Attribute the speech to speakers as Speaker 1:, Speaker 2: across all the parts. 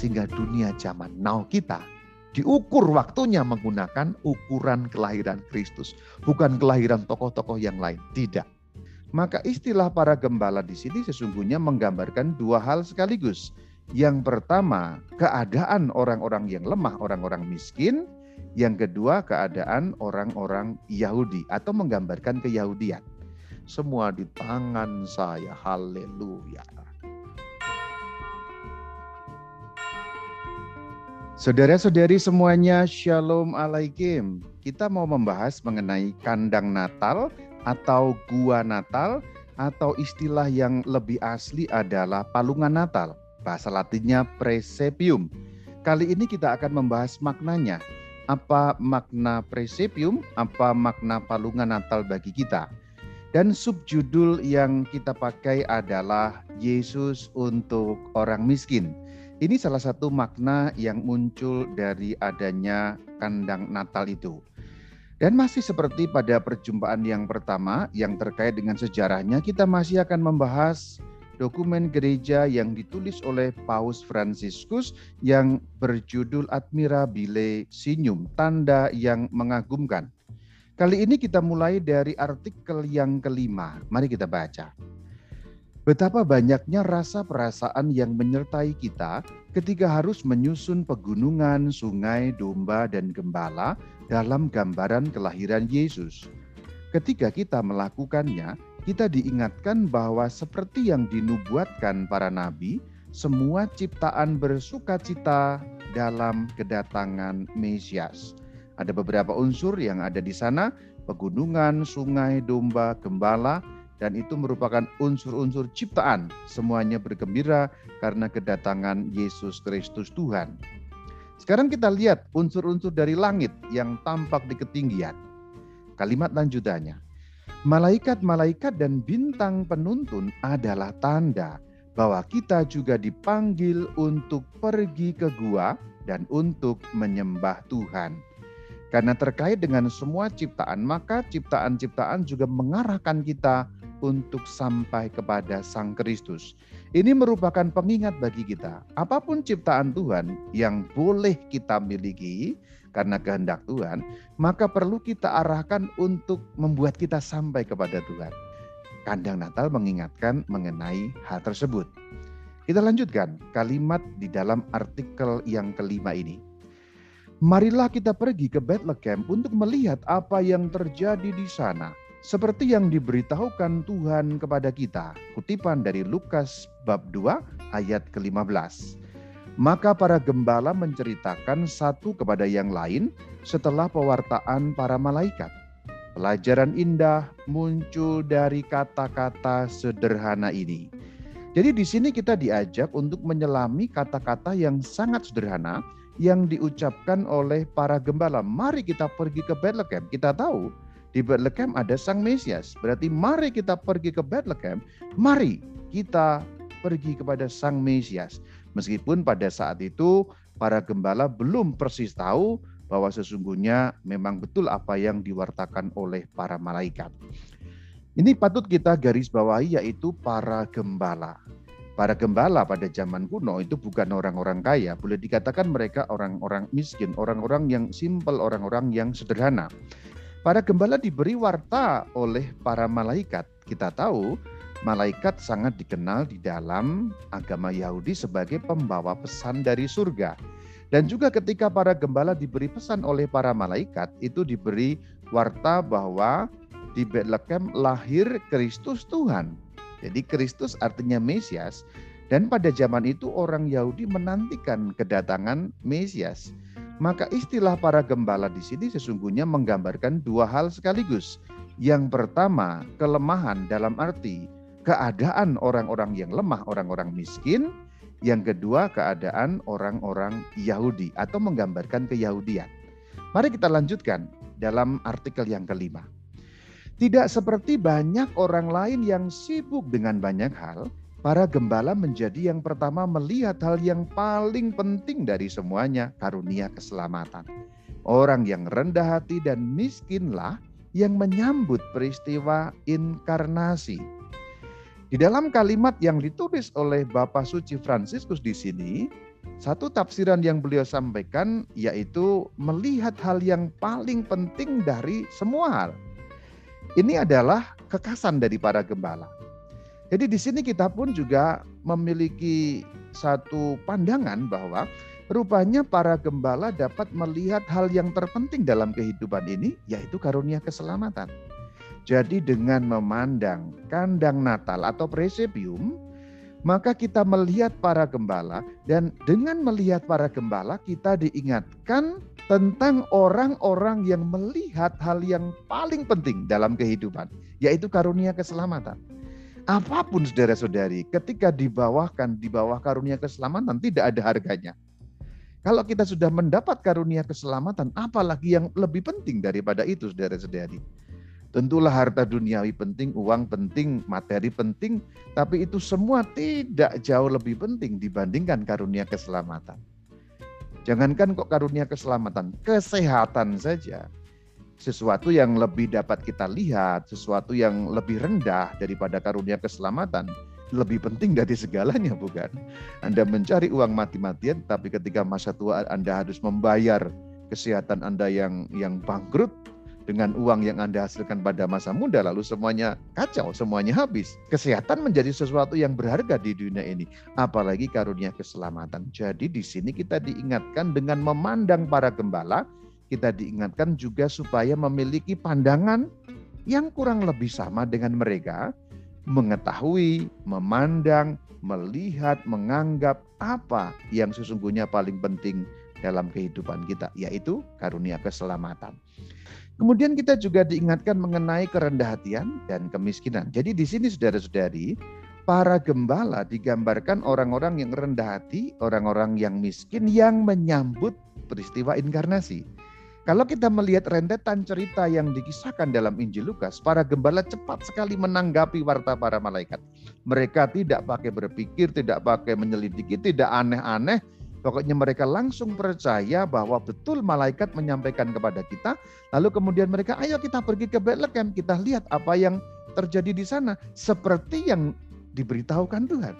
Speaker 1: Sehingga dunia zaman now kita diukur waktunya menggunakan ukuran kelahiran Kristus. Bukan kelahiran tokoh-tokoh yang lain. Tidak. Maka istilah para gembala di sini sesungguhnya menggambarkan dua hal sekaligus. Yang pertama, keadaan orang-orang yang lemah, orang-orang miskin. Yang kedua, keadaan orang-orang Yahudi atau menggambarkan keyahudian. Semua di tangan saya. Haleluya. Saudara-saudari semuanya, Shalom Alaikum. Kita mau membahas mengenai kandang Natal atau gua Natal atau istilah yang lebih asli adalah palungan Natal. Bahasa latinnya presepium. Kali ini kita akan membahas maknanya. Apa makna presepium? Apa makna palungan Natal bagi kita? Dan subjudul yang kita pakai adalah Yesus untuk orang miskin. Ini salah satu makna yang muncul dari adanya kandang Natal itu. Dan masih seperti pada perjumpaan yang pertama yang terkait dengan sejarahnya, kita masih akan membahas dokumen gereja yang ditulis oleh Paus Franciscus yang berjudul Admirabile Signum, tanda yang mengagumkan. Kali ini kita mulai dari artikel yang kelima. Mari kita baca. Betapa banyaknya rasa perasaan yang menyertai kita ketika harus menyusun pegunungan, sungai, domba, dan gembala dalam gambaran kelahiran Yesus. Ketika kita melakukannya, kita diingatkan bahwa seperti yang dinubuatkan para nabi, semua ciptaan bersuka cita dalam kedatangan Mesias. Ada beberapa unsur yang ada di sana, pegunungan, sungai, domba, gembala, dan itu merupakan unsur-unsur ciptaan. Semuanya bergembira karena kedatangan Yesus Kristus Tuhan. Sekarang kita lihat unsur-unsur dari langit yang tampak di ketinggian. Kalimat lanjutannya. Malaikat-malaikat dan bintang penuntun adalah tanda bahwa kita juga dipanggil untuk pergi ke gua dan untuk menyembah Tuhan. Karena terkait dengan semua ciptaan, maka ciptaan-ciptaan juga mengarahkan kita untuk sampai kepada Sang Kristus. Ini merupakan pengingat bagi kita. Apa pun ciptaan Tuhan yang boleh kita miliki karena kehendak Tuhan, maka perlu kita arahkan untuk membuat kita sampai kepada Tuhan. Kandang Natal mengingatkan mengenai hal tersebut. Kita lanjutkan kalimat di dalam artikel yang kelima ini. Marilah kita pergi ke Bethlehem untuk melihat apa yang terjadi di sana seperti yang diberitahukan Tuhan kepada kita. Kutipan dari Lukas bab 2 ayat ke-15. Maka para gembala menceritakan satu kepada yang lain setelah pewartaan para malaikat. Pelajaran indah muncul dari kata-kata sederhana ini. Jadi di sini kita diajak untuk menyelami kata-kata yang sangat sederhana yang diucapkan oleh para gembala. Mari kita pergi ke Bethlehem. Kita tahu di Bethlehem ada Sang Mesias. Berarti mari kita pergi ke Bethlehem, mari kita pergi kepada Sang Mesias. Meskipun pada saat itu para gembala belum persis tahu bahwa sesungguhnya memang betul apa yang diwartakan oleh para malaikat. Ini patut kita garis bawahi yaitu para gembala. Para gembala pada zaman kuno itu bukan orang-orang kaya, boleh dikatakan mereka orang-orang miskin, orang-orang yang simpel, orang-orang yang sederhana. Para gembala diberi warta oleh para malaikat. Kita tahu malaikat sangat dikenal di dalam agama Yahudi sebagai pembawa pesan dari surga. Dan juga ketika para gembala diberi pesan oleh para malaikat, itu diberi warta bahwa di Bethlehem lahir Kristus Tuhan. Jadi Kristus artinya Mesias. Dan pada zaman itu orang Yahudi menantikan kedatangan Mesias. Maka istilah para gembala di sini sesungguhnya menggambarkan dua hal sekaligus. Yang pertama, kelemahan dalam arti keadaan orang-orang yang lemah, orang-orang miskin. Yang kedua, keadaan orang-orang Yahudi atau menggambarkan keyahudian. Mari kita lanjutkan dalam artikel yang kelima. Tidak seperti banyak orang lain yang sibuk dengan banyak hal, Para gembala menjadi yang pertama melihat hal yang paling penting dari semuanya, karunia keselamatan. Orang yang rendah hati dan miskinlah yang menyambut peristiwa inkarnasi. Di dalam kalimat yang ditulis oleh Bapak Suci Fransiskus di sini, Satu tafsiran yang beliau sampaikan yaitu melihat hal yang paling penting dari semua hal. Ini adalah kekasan dari para gembala. Jadi di sini kita pun juga memiliki satu pandangan bahwa rupanya para gembala dapat melihat hal yang terpenting dalam kehidupan ini yaitu karunia keselamatan. Jadi dengan memandang kandang Natal atau presepium, maka kita melihat para gembala dan dengan melihat para gembala kita diingatkan tentang orang-orang yang melihat hal yang paling penting dalam kehidupan yaitu karunia keselamatan. Apa pun saudara-saudari ketika dibawahkan di bawah karunia keselamatan tidak ada harganya. Kalau kita sudah mendapat karunia keselamatan apalagi yang lebih penting daripada itu saudara-saudari. Tentulah harta duniawi penting, uang penting, materi penting, tapi itu semua tidak jauh lebih penting dibandingkan karunia keselamatan. Jangankan kok karunia keselamatan, kesehatan saja. Sesuatu yang lebih dapat kita lihat, sesuatu yang lebih rendah daripada karunia keselamatan, lebih penting dari segalanya bukan? Anda mencari uang mati-matian, tapi ketika masa tua Anda harus membayar kesehatan Anda yang yang bangkrut, dengan uang yang Anda hasilkan pada masa muda lalu semuanya kacau, semuanya habis. Kesehatan menjadi sesuatu yang berharga di dunia ini, apalagi karunia keselamatan. Jadi di sini kita diingatkan dengan memandang para gembala, kita diingatkan juga supaya memiliki pandangan yang kurang lebih sama dengan mereka, mengetahui, memandang, melihat, menganggap apa yang sesungguhnya paling penting dalam kehidupan kita, yaitu karunia keselamatan. Kemudian kita juga diingatkan mengenai kerendah hatian dan kemiskinan. Jadi di sini saudara-saudari, para gembala digambarkan orang-orang yang rendah hati, orang-orang yang miskin yang menyambut peristiwa inkarnasi. Kalau kita melihat rentetan cerita yang dikisahkan dalam Injil Lukas, para gembala cepat sekali menanggapi warta para malaikat. Mereka tidak pakai berpikir, tidak pakai menyelidiki, tidak aneh-aneh, Pokoknya mereka langsung percaya bahwa betul malaikat menyampaikan kepada kita. Lalu kemudian mereka, ayo kita pergi ke Bethlehem, kita lihat apa yang terjadi di sana. Seperti yang diberitahukan Tuhan.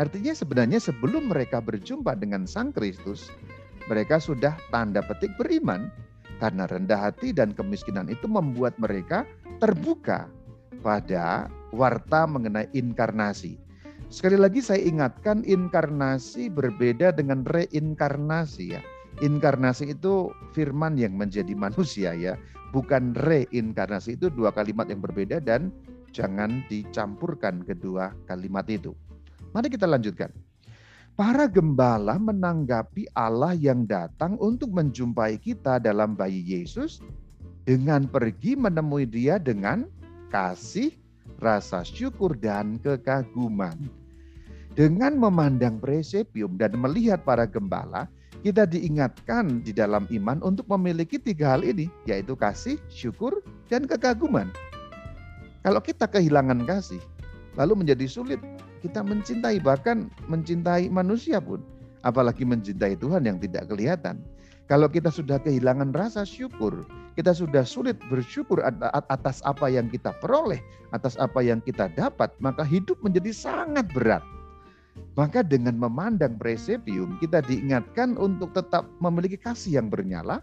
Speaker 1: Artinya sebenarnya sebelum mereka berjumpa dengan Sang Kristus, mereka sudah tanda petik beriman. Karena rendah hati dan kemiskinan itu membuat mereka terbuka pada warta mengenai inkarnasi. Sekali lagi saya ingatkan inkarnasi berbeda dengan reinkarnasi ya. Inkarnasi itu firman yang menjadi manusia ya, bukan reinkarnasi itu dua kalimat yang berbeda dan jangan dicampurkan kedua kalimat itu. Mari kita lanjutkan. Para gembala menanggapi Allah yang datang untuk menjumpai kita dalam bayi Yesus dengan pergi menemui dia dengan kasih, rasa syukur, dan kekaguman. Dengan memandang presepium dan melihat para gembala, kita diingatkan di dalam iman untuk memiliki tiga hal ini, yaitu kasih, syukur, dan kekaguman. Kalau kita kehilangan kasih, lalu menjadi sulit kita mencintai, bahkan mencintai manusia pun, apalagi mencintai Tuhan yang tidak kelihatan. Kalau kita sudah kehilangan rasa syukur, kita sudah sulit bersyukur atas apa yang kita peroleh, atas apa yang kita dapat, maka hidup menjadi sangat berat. Maka dengan memandang presepium kita diingatkan untuk tetap memiliki kasih yang bernyala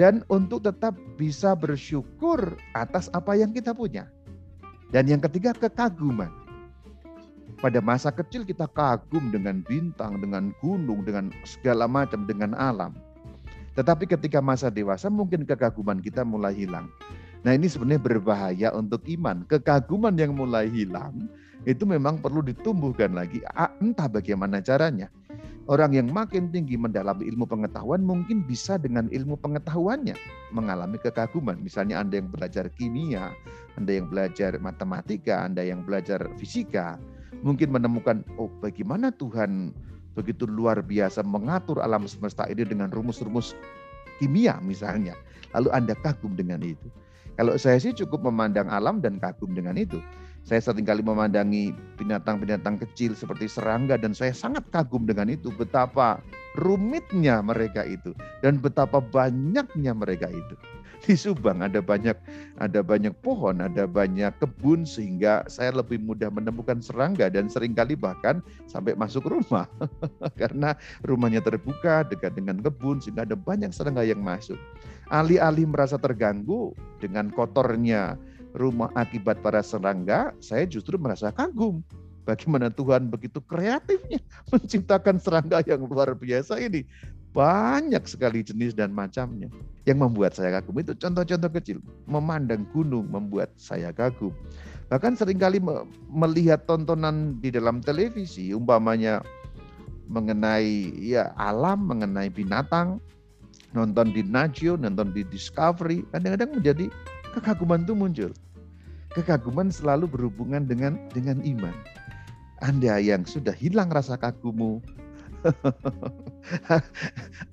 Speaker 1: dan untuk tetap bisa bersyukur atas apa yang kita punya. Dan yang ketiga kekaguman. Pada masa kecil kita kagum dengan bintang, dengan gunung, dengan segala macam, dengan alam. Tetapi ketika masa dewasa mungkin kekaguman kita mulai hilang. Nah ini sebenarnya berbahaya untuk iman. Kekaguman yang mulai hilang itu memang perlu ditumbuhkan lagi. Entah bagaimana caranya. Orang yang makin tinggi mendalami ilmu pengetahuan mungkin bisa dengan ilmu pengetahuannya mengalami kekaguman. Misalnya Anda yang belajar kimia, Anda yang belajar matematika, Anda yang belajar fisika, mungkin menemukan, oh bagaimana Tuhan begitu luar biasa mengatur alam semesta ini dengan rumus-rumus kimia misalnya. Lalu Anda kagum dengan itu. Kalau saya sih cukup memandang alam dan kagum dengan itu. Saya sering kali memandangi binatang-binatang kecil seperti serangga dan saya sangat kagum dengan itu. Betapa rumitnya mereka itu dan betapa banyaknya mereka itu. di Subang ada banyak ada banyak pohon, ada banyak kebun sehingga saya lebih mudah menemukan serangga dan sering kali bahkan sampai masuk rumah karena rumahnya terbuka dekat dengan kebun sehingga ada banyak serangga yang masuk. Alih-alih merasa terganggu dengan kotornya rumah akibat para serangga, saya justru merasa kagum bagaimana Tuhan begitu kreatifnya menciptakan serangga yang luar biasa ini. Banyak sekali jenis dan macamnya. Yang membuat saya kagum itu contoh-contoh kecil. Memandang gunung membuat saya kagum. Bahkan sering kali melihat tontonan di dalam televisi, umpamanya mengenai ya alam, mengenai binatang, nonton di Najio, nonton di Discovery, kadang-kadang menjadi kekaguman itu muncul. Kekaguman selalu berhubungan dengan dengan iman. Anda yang sudah hilang rasa kagummu,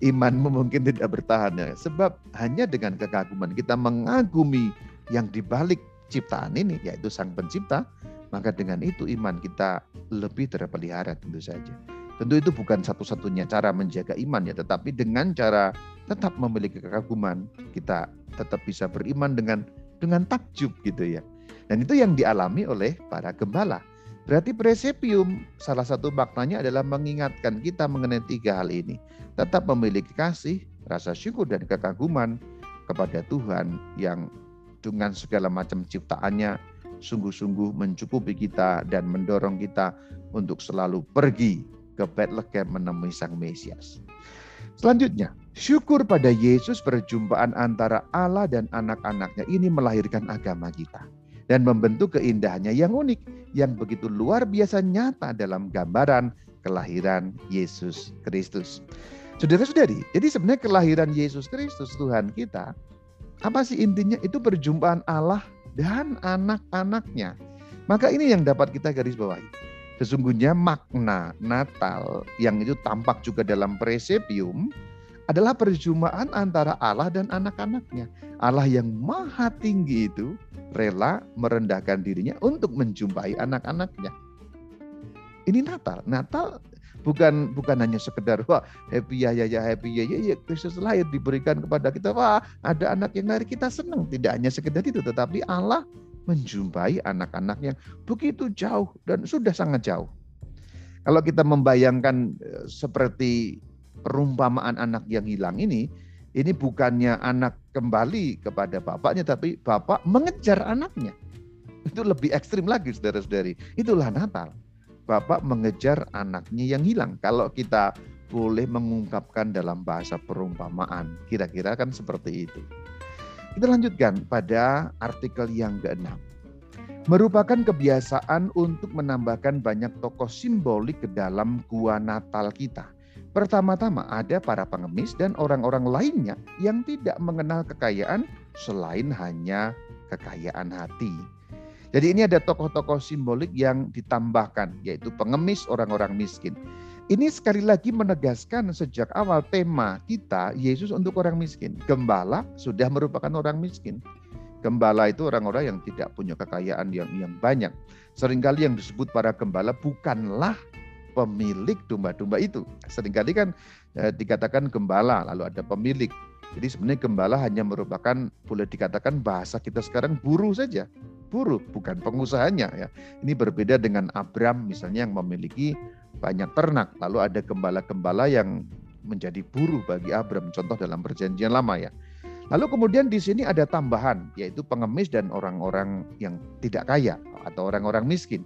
Speaker 1: imanmu mungkin tidak bertahan ya. Sebab hanya dengan kekaguman kita mengagumi yang dibalik ciptaan ini, yaitu sang pencipta, maka dengan itu iman kita lebih terpelihara tentu saja. Tentu itu bukan satu-satunya cara menjaga iman ya, tetapi dengan cara tetap memiliki kekaguman, kita tetap bisa beriman dengan dengan takjub gitu ya. Dan itu yang dialami oleh para gembala. Berarti presepium salah satu maknanya adalah mengingatkan kita mengenai tiga hal ini. Tetap memiliki kasih, rasa syukur dan kekaguman kepada Tuhan yang dengan segala macam ciptaannya sungguh-sungguh mencukupi kita dan mendorong kita untuk selalu pergi ke Bethlehem menemui Sang Mesias. Selanjutnya, syukur pada Yesus perjumpaan antara Allah dan anak-anaknya ini melahirkan agama kita dan membentuk keindahannya yang unik, yang begitu luar biasa nyata dalam gambaran kelahiran Yesus Kristus. Saudara-saudari, jadi sebenarnya kelahiran Yesus Kristus Tuhan kita, apa sih intinya? Itu perjumpaan Allah dan anak-anaknya. Maka ini yang dapat kita garis bawahi. Sesungguhnya makna Natal yang itu tampak juga dalam presepium adalah perjumpaan antara Allah dan anak-anaknya. Allah yang maha tinggi itu rela merendahkan dirinya untuk menjumpai anak-anaknya. Ini Natal. Natal bukan bukan hanya sekedar wah happy ya ya ya happy ya ya, ya Kristus lahir diberikan kepada kita wah ada anak yang lahir kita senang tidak hanya sekedar itu tetapi Allah menjumpai anak-anak yang begitu jauh dan sudah sangat jauh. Kalau kita membayangkan eh, seperti perumpamaan anak yang hilang ini, ini bukannya anak kembali kepada bapaknya, tapi bapak mengejar anaknya. Itu lebih ekstrim lagi, saudara-saudari. Itulah Natal. Bapak mengejar anaknya yang hilang. Kalau kita boleh mengungkapkan dalam bahasa perumpamaan, kira-kira kan seperti itu. Kita lanjutkan pada artikel yang keenam. Merupakan kebiasaan untuk menambahkan banyak tokoh simbolik ke dalam gua Natal kita. Pertama-tama ada para pengemis dan orang-orang lainnya yang tidak mengenal kekayaan selain hanya kekayaan hati. Jadi ini ada tokoh-tokoh simbolik yang ditambahkan yaitu pengemis orang-orang miskin. Ini sekali lagi menegaskan sejak awal tema kita Yesus untuk orang miskin. Gembala sudah merupakan orang miskin. Gembala itu orang-orang yang tidak punya kekayaan yang yang banyak. Seringkali yang disebut para gembala bukanlah pemilik domba-domba itu. Seringkali kan eh, dikatakan gembala, lalu ada pemilik. Jadi sebenarnya gembala hanya merupakan boleh dikatakan bahasa kita sekarang buruh saja. Buruh, bukan pengusahanya ya. Ini berbeda dengan Abram misalnya yang memiliki banyak ternak. Lalu ada gembala-gembala yang menjadi buruh bagi Abram. Contoh dalam perjanjian lama ya. Lalu kemudian di sini ada tambahan yaitu pengemis dan orang-orang yang tidak kaya atau orang-orang miskin.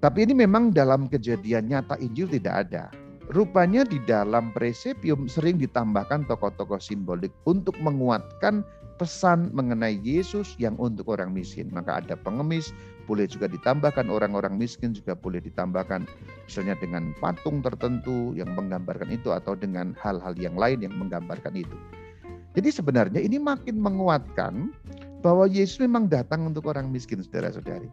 Speaker 1: Tapi ini memang dalam kejadian nyata Injil tidak ada. Rupanya di dalam presepium sering ditambahkan tokoh-tokoh simbolik untuk menguatkan pesan mengenai Yesus yang untuk orang miskin. Maka ada pengemis, boleh juga ditambahkan orang-orang miskin juga boleh ditambahkan misalnya dengan patung tertentu yang menggambarkan itu atau dengan hal-hal yang lain yang menggambarkan itu. Jadi sebenarnya ini makin menguatkan bahwa Yesus memang datang untuk orang miskin, saudara-saudari.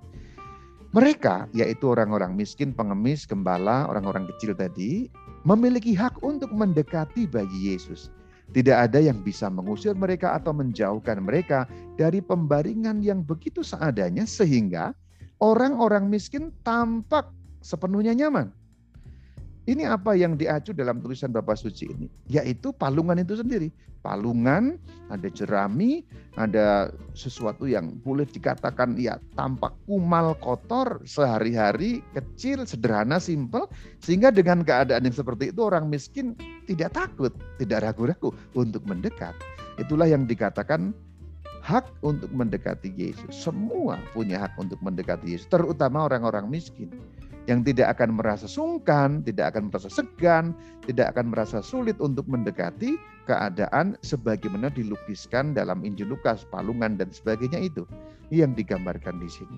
Speaker 1: Mereka, yaitu orang-orang miskin, pengemis, gembala, orang-orang kecil tadi, memiliki hak untuk mendekati bagi Yesus. Tidak ada yang bisa mengusir mereka atau menjauhkan mereka dari pembaringan yang begitu seadanya sehingga orang-orang miskin tampak sepenuhnya nyaman. Ini apa yang diacu dalam tulisan Bapak Suci ini? Yaitu palungan itu sendiri. Palungan, ada jerami, ada sesuatu yang boleh dikatakan ya tampak kumal kotor sehari-hari, kecil, sederhana, simpel. Sehingga dengan keadaan yang seperti itu orang miskin tidak takut, tidak ragu-ragu untuk mendekat. Itulah yang dikatakan hak untuk mendekati Yesus. Semua punya hak untuk mendekati Yesus, terutama orang-orang miskin yang tidak akan merasa sungkan, tidak akan merasa segan, tidak akan merasa sulit untuk mendekati keadaan sebagaimana dilukiskan dalam Injil Lukas, palungan dan sebagainya itu yang digambarkan di sini.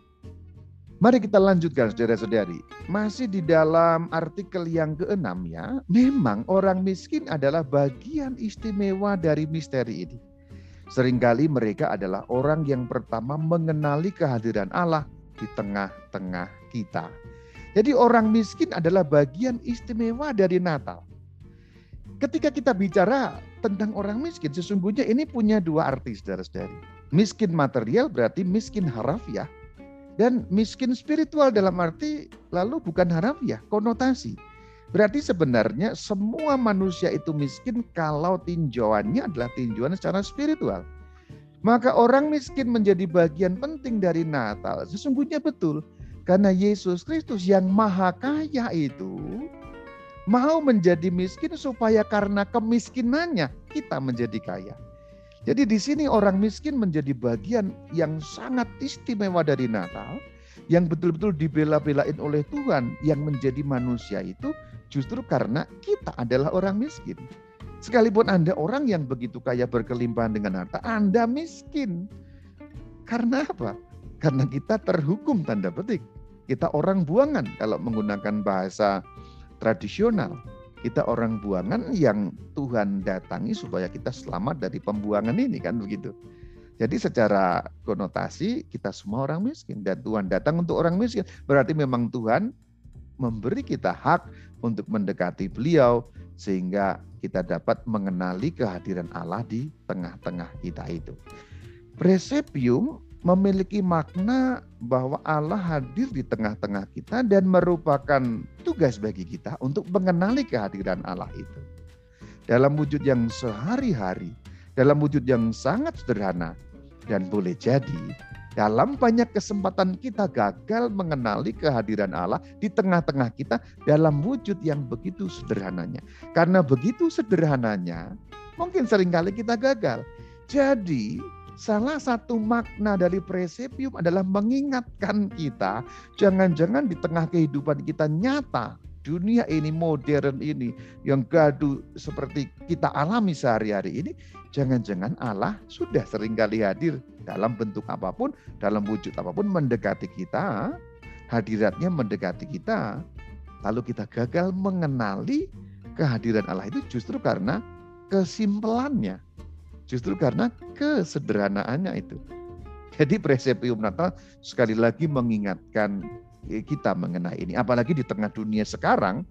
Speaker 1: Mari kita lanjutkan saudara-saudari. Masih di dalam artikel yang keenam ya, memang orang miskin adalah bagian istimewa dari misteri ini. Seringkali mereka adalah orang yang pertama mengenali kehadiran Allah di tengah-tengah kita. Jadi orang miskin adalah bagian istimewa dari Natal. Ketika kita bicara tentang orang miskin, sesungguhnya ini punya dua arti saudara-saudari. Miskin material berarti miskin harafiah. Dan miskin spiritual dalam arti lalu bukan harafiah, konotasi. Berarti sebenarnya semua manusia itu miskin kalau tinjauannya adalah tinjauan secara spiritual. Maka orang miskin menjadi bagian penting dari Natal. Sesungguhnya betul. Karena Yesus Kristus yang maha kaya itu mau menjadi miskin supaya karena kemiskinannya kita menjadi kaya. Jadi di sini orang miskin menjadi bagian yang sangat istimewa dari Natal yang betul-betul dibela-belain oleh Tuhan yang menjadi manusia itu justru karena kita adalah orang miskin. Sekalipun Anda orang yang begitu kaya berkelimpahan dengan harta, Anda miskin. Karena apa? Karena kita terhukum tanda petik kita orang buangan kalau menggunakan bahasa tradisional. Kita orang buangan yang Tuhan datangi supaya kita selamat dari pembuangan ini kan begitu. Jadi secara konotasi kita semua orang miskin dan Tuhan datang untuk orang miskin. Berarti memang Tuhan memberi kita hak untuk mendekati beliau sehingga kita dapat mengenali kehadiran Allah di tengah-tengah kita itu. Presepium memiliki makna bahwa Allah hadir di tengah-tengah kita dan merupakan tugas bagi kita untuk mengenali kehadiran Allah itu. Dalam wujud yang sehari-hari, dalam wujud yang sangat sederhana, dan boleh jadi dalam banyak kesempatan kita gagal mengenali kehadiran Allah di tengah-tengah kita dalam wujud yang begitu sederhananya. Karena begitu sederhananya, mungkin sering kali kita gagal. Jadi Salah satu makna dari presepium adalah mengingatkan kita, jangan-jangan di tengah kehidupan kita nyata, dunia ini modern ini yang gaduh seperti kita alami sehari-hari ini, jangan-jangan Allah sudah sering kali hadir dalam bentuk apa pun, dalam wujud apa pun mendekati kita, hadiratnya mendekati kita, lalu kita gagal mengenali kehadiran Allah itu justru karena kesimpelannya Justru karena kesederhanaannya itu. Jadi presepium Natal sekali lagi mengingatkan kita mengenai ini. Apalagi di tengah dunia sekarang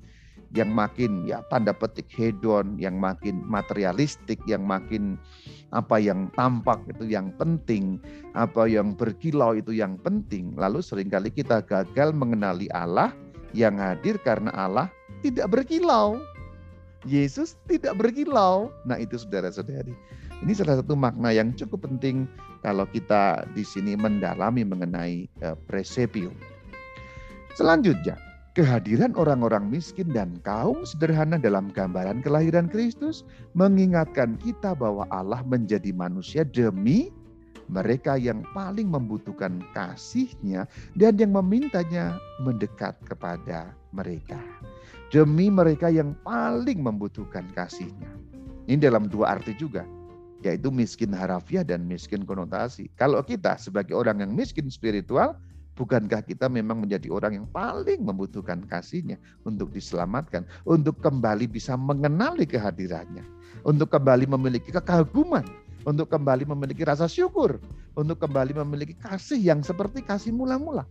Speaker 1: yang makin ya tanda petik hedon, yang makin materialistik, yang makin apa yang tampak itu yang penting, apa yang berkilau itu yang penting. Lalu sering kali kita gagal mengenali Allah yang hadir karena Allah tidak berkilau. Yesus tidak berkilau. Nah itu saudara-saudari. Ini salah satu makna yang cukup penting kalau kita di sini mendalami mengenai uh, presepium. Selanjutnya, kehadiran orang-orang miskin dan kaum sederhana dalam gambaran kelahiran Kristus mengingatkan kita bahwa Allah menjadi manusia demi mereka yang paling membutuhkan kasihnya dan yang memintanya mendekat kepada mereka. Demi mereka yang paling membutuhkan kasihnya. Ini dalam dua arti juga yaitu miskin harafiah dan miskin konotasi. Kalau kita sebagai orang yang miskin spiritual, bukankah kita memang menjadi orang yang paling membutuhkan kasihnya untuk diselamatkan, untuk kembali bisa mengenali kehadirannya, untuk kembali memiliki kekaguman, untuk kembali memiliki rasa syukur, untuk kembali memiliki kasih yang seperti kasih mula-mula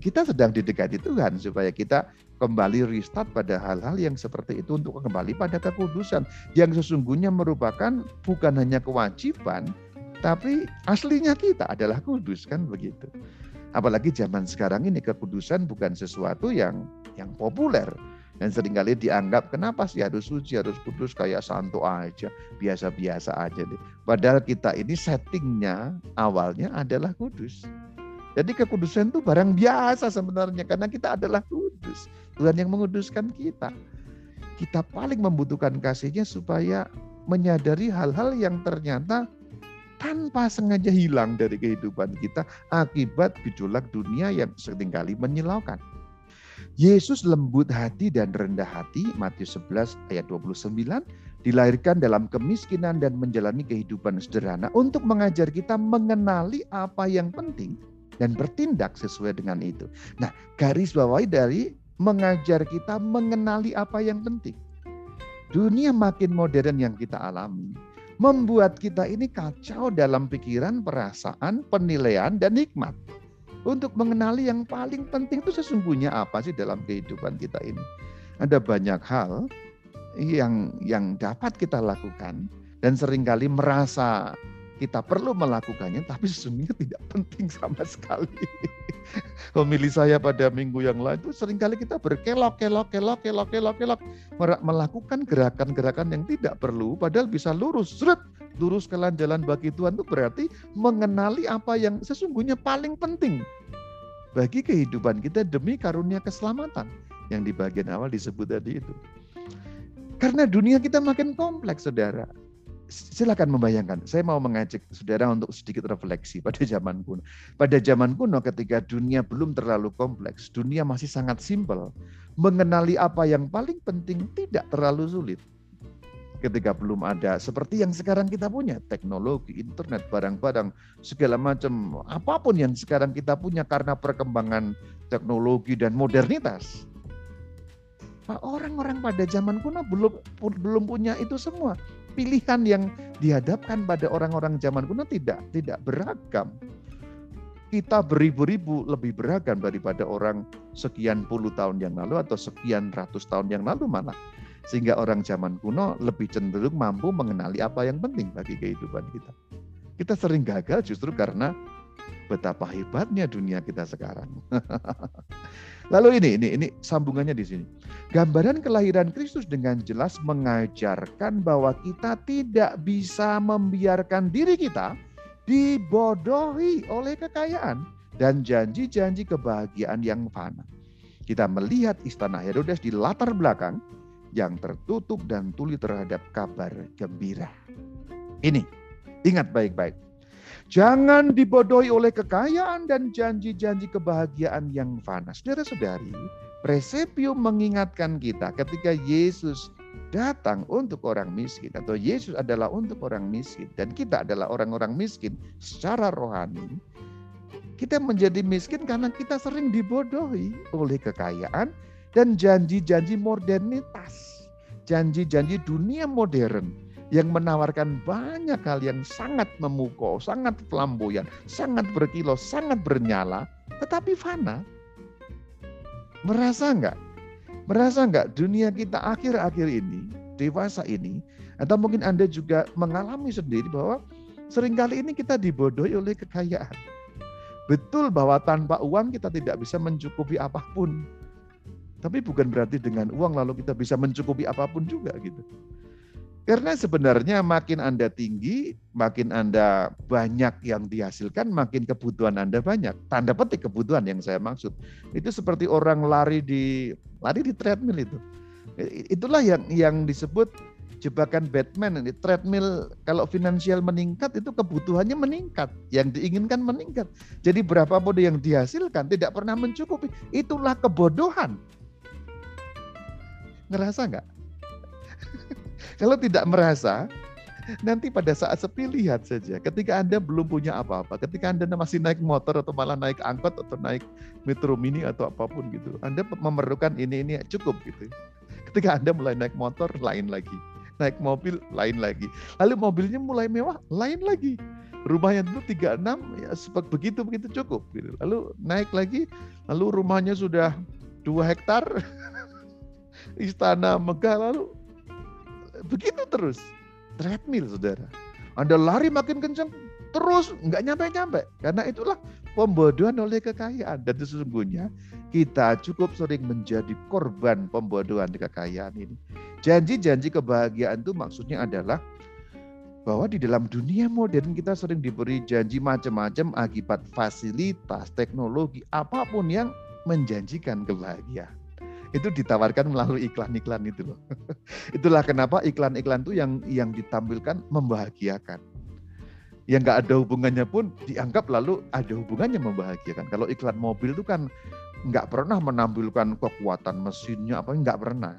Speaker 1: kita sedang didekati Tuhan supaya kita kembali restart pada hal-hal yang seperti itu untuk kembali pada kekudusan yang sesungguhnya merupakan bukan hanya kewajiban tapi aslinya kita adalah kudus kan begitu. Apalagi zaman sekarang ini kekudusan bukan sesuatu yang yang populer. Dan sering kali dianggap kenapa sih harus suci, harus kudus kayak santo aja, biasa-biasa aja deh. Padahal kita ini settingnya awalnya adalah kudus. Jadi kekudusan itu barang biasa sebenarnya karena kita adalah kudus. Tuhan yang menguduskan kita. Kita paling membutuhkan kasihnya supaya menyadari hal-hal yang ternyata tanpa sengaja hilang dari kehidupan kita akibat gejolak dunia yang sering kali menyilaukan. Yesus lembut hati dan rendah hati, Matius 11 ayat 29, dilahirkan dalam kemiskinan dan menjalani kehidupan sederhana untuk mengajar kita mengenali apa yang penting dan bertindak sesuai dengan itu. Nah, garis bawahi dari mengajar kita mengenali apa yang penting. Dunia makin modern yang kita alami membuat kita ini kacau dalam pikiran, perasaan, penilaian, dan nikmat untuk mengenali yang paling penting itu sesungguhnya apa sih dalam kehidupan kita ini. Ada banyak hal yang yang dapat kita lakukan dan sering kali merasa kita perlu melakukannya tapi sesungguhnya tidak penting sama sekali. Pemilih saya pada minggu yang lalu itu sering kali kita berkelok, kelok, kelok, kelok, kelok, kelok melakukan gerakan-gerakan yang tidak perlu padahal bisa lurus, seret, lurus ke jalan bagi Tuhan itu berarti mengenali apa yang sesungguhnya paling penting bagi kehidupan kita demi karunia keselamatan yang di bagian awal disebut tadi itu. Karena dunia kita makin kompleks, saudara. Silakan membayangkan. Saya mau mengajak saudara untuk sedikit refleksi pada zaman kuno. Pada zaman kuno ketika dunia belum terlalu kompleks, dunia masih sangat simpel. Mengenali apa yang paling penting tidak terlalu sulit ketika belum ada seperti yang sekarang kita punya teknologi internet barang-barang segala macam apa pun yang sekarang kita punya karena perkembangan teknologi dan modernitas orang-orang pada zaman kuno belum belum punya itu semua pilihan yang dihadapkan pada orang-orang zaman kuno tidak tidak beragam kita beribu-ribu lebih beragam daripada orang sekian puluh tahun yang lalu atau sekian ratus tahun yang lalu malah sehingga orang zaman kuno lebih cenderung mampu mengenali apa yang penting bagi kehidupan kita. Kita sering gagal justru karena betapa hebatnya dunia kita sekarang. Lalu ini, ini, ini sambungannya di sini. Gambaran kelahiran Kristus dengan jelas mengajarkan bahwa kita tidak bisa membiarkan diri kita dibodohi oleh kekayaan dan janji-janji kebahagiaan yang fana. Kita melihat istana Herodes di latar belakang yang tertutup dan tuli terhadap kabar gembira. Ini, ingat baik-baik. Jangan dibodohi oleh kekayaan dan janji-janji kebahagiaan yang fana. Saudara-saudari, Presepio mengingatkan kita ketika Yesus datang untuk orang miskin atau Yesus adalah untuk orang miskin dan kita adalah orang-orang miskin secara rohani. Kita menjadi miskin karena kita sering dibodohi oleh kekayaan dan janji-janji modernitas, janji-janji dunia modern yang menawarkan banyak hal yang sangat memukau, sangat flamboyan, sangat berkilau, sangat bernyala, tetapi fana. Merasa enggak? Merasa enggak dunia kita akhir-akhir ini, dewasa ini, atau mungkin Anda juga mengalami sendiri bahwa sering kali ini kita dibodohi oleh kekayaan. Betul bahwa tanpa uang kita tidak bisa mencukupi apa pun. Tapi bukan berarti dengan uang lalu kita bisa mencukupi apa pun juga gitu. Karena sebenarnya makin Anda tinggi, makin Anda banyak yang dihasilkan, makin kebutuhan Anda banyak. Tanda petik kebutuhan yang saya maksud. Itu seperti orang lari di lari di treadmill itu. Itulah yang yang disebut jebakan Batman ini treadmill kalau finansial meningkat itu kebutuhannya meningkat yang diinginkan meningkat jadi berapapun yang dihasilkan tidak pernah mencukupi itulah kebodohan Ngerasa nggak? Kalau tidak merasa, nanti pada saat sepi lihat saja. Ketika Anda belum punya apa-apa, ketika Anda masih naik motor atau malah naik angkot atau naik metro mini atau apa pun gitu, Anda memerlukan ini ini cukup gitu. Ketika Anda mulai naik motor, lain lagi. Naik mobil, lain lagi. Lalu mobilnya mulai mewah, lain lagi. Rumahnya dulu 36, ya begitu begitu cukup. Gitu. Lalu naik lagi, lalu rumahnya sudah dua hektar, istana megah lalu begitu terus treadmill saudara anda lari makin kencang terus nggak nyampe-nyampe. Karena itulah pembodohan oleh kekayaan. Dan sesungguhnya kita cukup sering menjadi korban pembodohan di kekayaan ini. Janji-janji kebahagiaan itu maksudnya adalah bahwa di dalam dunia modern kita sering diberi janji macam-macam akibat fasilitas, teknologi, apa pun yang menjanjikan kebahagiaan. Itu ditawarkan melalui iklan-iklan itu loh. Itulah kenapa iklan-iklan itu yang yang ditampilkan membahagiakan yang nggak ada hubungannya pun dianggap lalu ada hubungannya membahagiakan. Kalau iklan mobil itu kan nggak pernah menampilkan kekuatan mesinnya apa nggak pernah.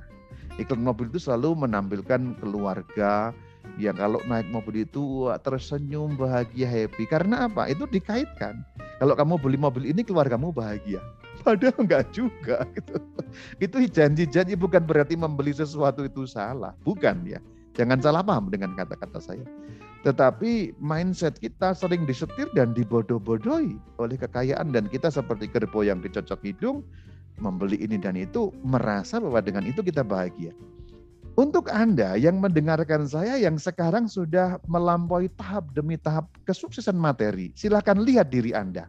Speaker 1: Iklan mobil itu selalu menampilkan keluarga yang kalau naik mobil itu tersenyum bahagia happy karena apa? Itu dikaitkan. Kalau kamu beli mobil ini keluargamu bahagia. Padahal enggak juga gitu. Itu janji-janji bukan berarti membeli sesuatu itu salah, bukan ya. Jangan salah paham dengan kata-kata saya. Tetapi mindset kita sering disetir dan dibodoh-bodohi oleh kekayaan dan kita seperti kerbau yang dicocok hidung, membeli ini dan itu, merasa bahwa dengan itu kita bahagia. Untuk Anda yang mendengarkan saya yang sekarang sudah melampaui tahap demi tahap kesuksesan materi, silakan lihat diri Anda.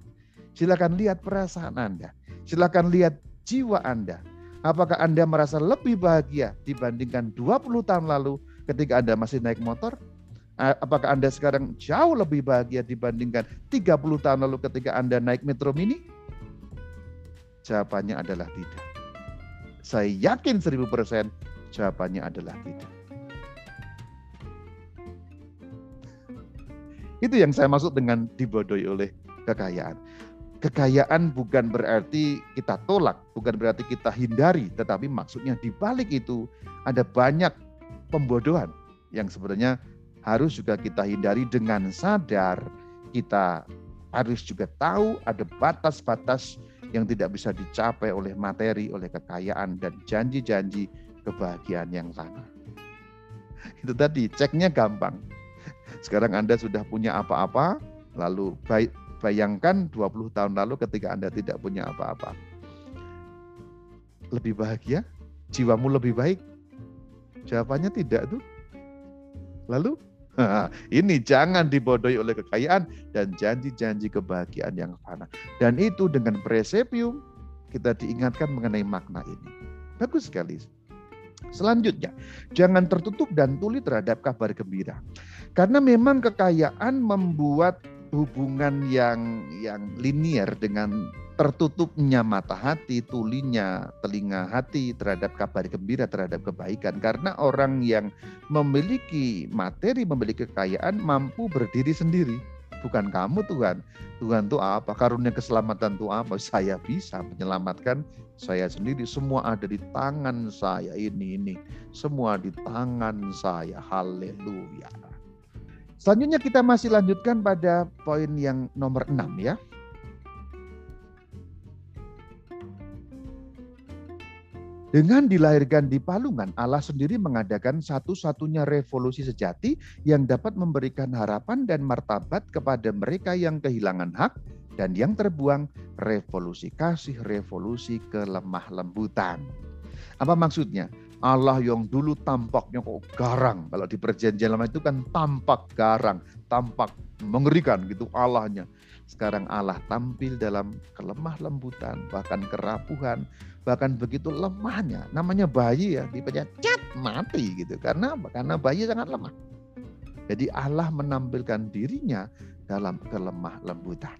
Speaker 1: Silakan lihat perasaan Anda. Silakan lihat jiwa Anda. Apakah Anda merasa lebih bahagia dibandingkan 20 tahun lalu ketika Anda masih naik motor Apakah Anda sekarang jauh lebih bahagia dibandingkan 30 tahun lalu ketika Anda naik Metro Mini? Jawabannya adalah tidak. Saya yakin 1000% jawabannya adalah tidak. Itu yang saya maksud dengan dibodohi oleh kekayaan. Kekayaan bukan berarti kita tolak, bukan berarti kita hindari, tetapi maksudnya di balik itu ada banyak pembodohan yang sebenarnya harus juga kita hindari dengan sadar kita harus juga tahu ada batas-batas yang tidak bisa dicapai oleh materi, oleh kekayaan dan janji-janji kebahagiaan yang lama. Itu tadi ceknya gampang. Sekarang Anda sudah punya apa-apa, lalu bayangkan 20 tahun lalu ketika Anda tidak punya apa-apa. Lebih bahagia? Jiwamu lebih baik? Jawabannya tidak tuh. Lalu Ini jangan dibodohi oleh kekayaan dan janji-janji kebahagiaan yang fana. Dan itu dengan presepium kita diingatkan mengenai makna ini. Bagus sekali. Selanjutnya, jangan tertutup dan tuli terhadap kabar gembira. Karena memang kekayaan membuat hubungan yang yang linier dengan tertutupnya mata hati, tulinya telinga hati terhadap kabar gembira, terhadap kebaikan. Karena orang yang memiliki materi, memiliki kekayaan mampu berdiri sendiri. Bukan kamu Tuhan. Tuhan itu apa? Karunia keselamatan itu apa? Saya bisa menyelamatkan saya sendiri. Semua ada di tangan saya. Ini, ini. Semua di tangan saya. Haleluya. Selanjutnya kita masih lanjutkan pada poin yang nomor 6 ya. Dengan dilahirkan di Palungan, Allah sendiri mengadakan satu-satunya revolusi sejati yang dapat memberikan harapan dan martabat kepada mereka yang kehilangan hak dan yang terbuang revolusi kasih, revolusi kelemah lembutan. Apa maksudnya? Allah yang dulu tampaknya kok garang. Kalau di perjanjian lama itu kan tampak garang, tampak mengerikan gitu Allahnya. Sekarang Allah tampil dalam kelemah lembutan, bahkan kerapuhan, bahkan begitu lemahnya namanya bayi ya dipencet cat mati gitu karena apa? karena bayi sangat lemah jadi Allah menampilkan dirinya dalam kelemah lembutan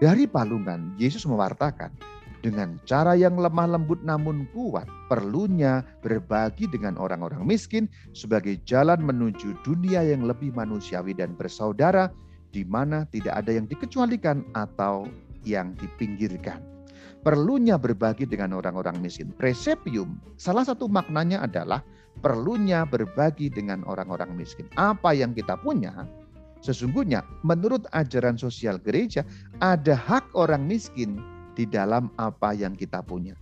Speaker 1: dari palungan Yesus mewartakan dengan cara yang lemah lembut namun kuat perlunya berbagi dengan orang-orang miskin sebagai jalan menuju dunia yang lebih manusiawi dan bersaudara di mana tidak ada yang dikecualikan atau yang dipinggirkan perlunya berbagi dengan orang-orang miskin. Presepium, salah satu maknanya adalah perlunya berbagi dengan orang-orang miskin. Apa yang kita punya, sesungguhnya menurut ajaran sosial gereja, ada hak orang miskin di dalam apa yang kita punya.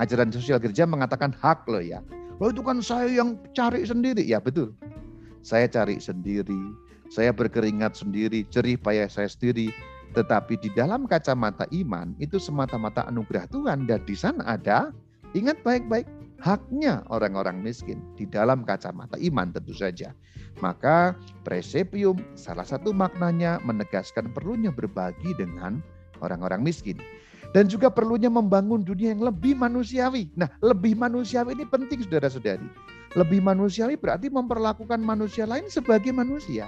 Speaker 1: Ajaran sosial gereja mengatakan hak loh ya. Oh itu kan saya yang cari sendiri. Ya betul. Saya cari sendiri. Saya berkeringat sendiri, jerih payah saya sendiri. Tetapi di dalam kacamata iman itu semata-mata anugerah Tuhan dan di sana ada ingat baik-baik haknya orang-orang miskin di dalam kacamata iman tentu saja. Maka presepium salah satu maknanya menegaskan perlunya berbagi dengan orang-orang miskin. Dan juga perlunya membangun dunia yang lebih manusiawi. Nah, lebih manusiawi ini penting saudara-saudari. Lebih manusiawi berarti memperlakukan manusia lain sebagai manusia.